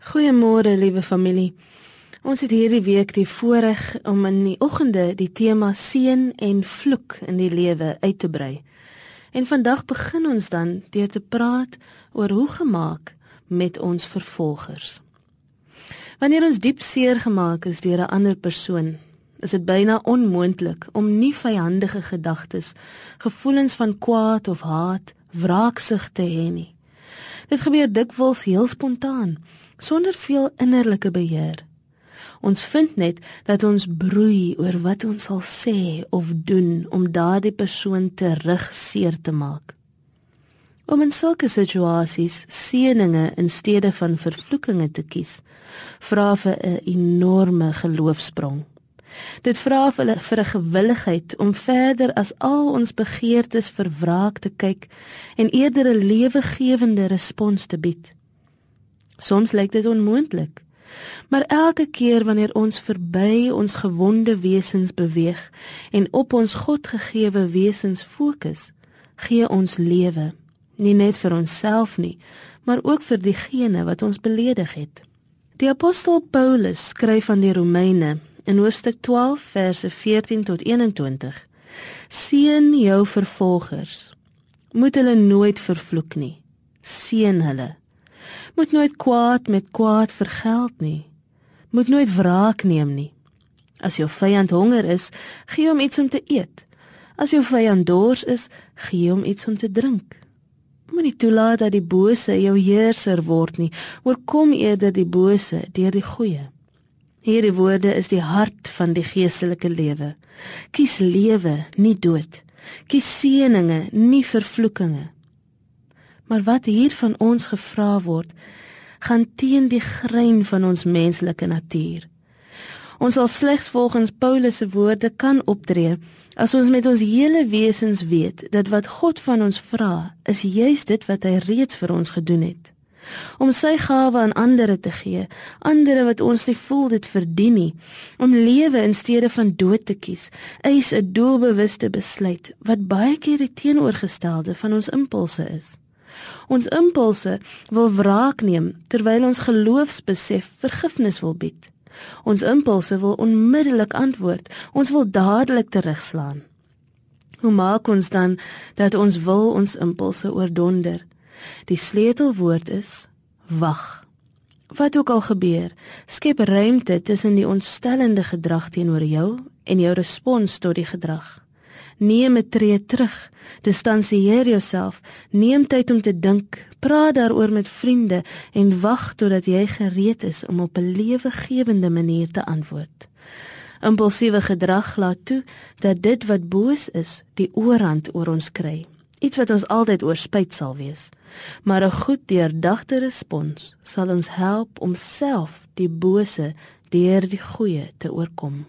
Goeiemôre, liewe familie. Ons het hierdie week die voorreg om in die oggende die tema seën en vloek in die lewe uit te brei. En vandag begin ons dan deur te praat oor hoe gemaak met ons vervolgers. Wanneer ons diep seer gemaak is deur 'n ander persoon, is dit byna onmoontlik om nie vyandige gedagtes, gevoelens van kwaad of haat, wraaksug te hê nie. Dit gebeur dikwels heel spontaan sonder veel innerlike beheer. Ons vind net dat ons broei oor wat ons sal sê of doen om daardie persoon terugseer te maak. Om in sulke situasies seëninge in steede van vervloekinge te kies, vra vir 'n enorme geloofsprong. Dit vra vir 'n vir 'n gewilligheid om verder as al ons begeertes vir wraak te kyk en eerder 'n lewegewende respons te bied. Soms lyk dit onmoontlik. Maar elke keer wanneer ons verby ons gewonde wesens beweeg en op ons Godgegewe wesens fokus, gee ons lewe, nie net vir onsself nie, maar ook vir diegene wat ons beledig het. Die apostel Paulus skryf aan die Romeine in hoofstuk 12 verse 14 tot 21: Seën jou vervolgers. Moet hulle nooit vervloek nie. Seën hulle moet nooit kwaad met kwaad vergeld nie. Moet nooit wraak neem nie. As jou vyand honger is, gee hom iets om te eet. As jou vyand dors is, gee hom iets om te drink. Moenie toelaat dat die bose jou heerser word nie. Oorkom eerder die bose deur die goeie. Hierdie woorde is die hart van die geestelike lewe. Kies lewe, nie dood. Kies seëninge, nie vervloekinge. Maar wat hier van ons gevra word, gaan teen die grein van ons menslike natuur. Ons sal slegs volgens Paulus se woorde kan optree as ons met ons hele wesens weet dat wat God van ons vra, is juis dit wat hy reeds vir ons gedoen het. Om sy gawe aan ander te gee, ander wat ons nie voel dit verdien nie, om lewe in steede van dood te kies, is 'n doelbewuste besluit wat baie keer die teenoorgestelde van ons impulse is. Ons impulse wil wraak neem terwyl ons geloofsbesef vergifnis wil bied. Ons impulse wil onmiddellik antwoord. Ons wil dadelik terugslaan. Hoe maak ons dan dat ons wil ons impulse oordonder? Die sleutelwoord is wag. Wat ook al gebeur, skep ruimte tussen die ontstellende gedrag teenoor jou en jou respons tot die gedrag. Neem 'n tree terug. Distansieer jouself. Neem tyd om te dink. Praat daaroor met vriende en wag totdat jy gereed is om op 'n lewegewende manier te antwoord. Impulsiewe gedrag laat toe dat dit wat boos is, die oorhand oor ons kry. Iets wat ons altyd oorspyt sal wees. Maar 'n goed deurdagte respons sal ons help om self die bose deur die goeie te oorkom.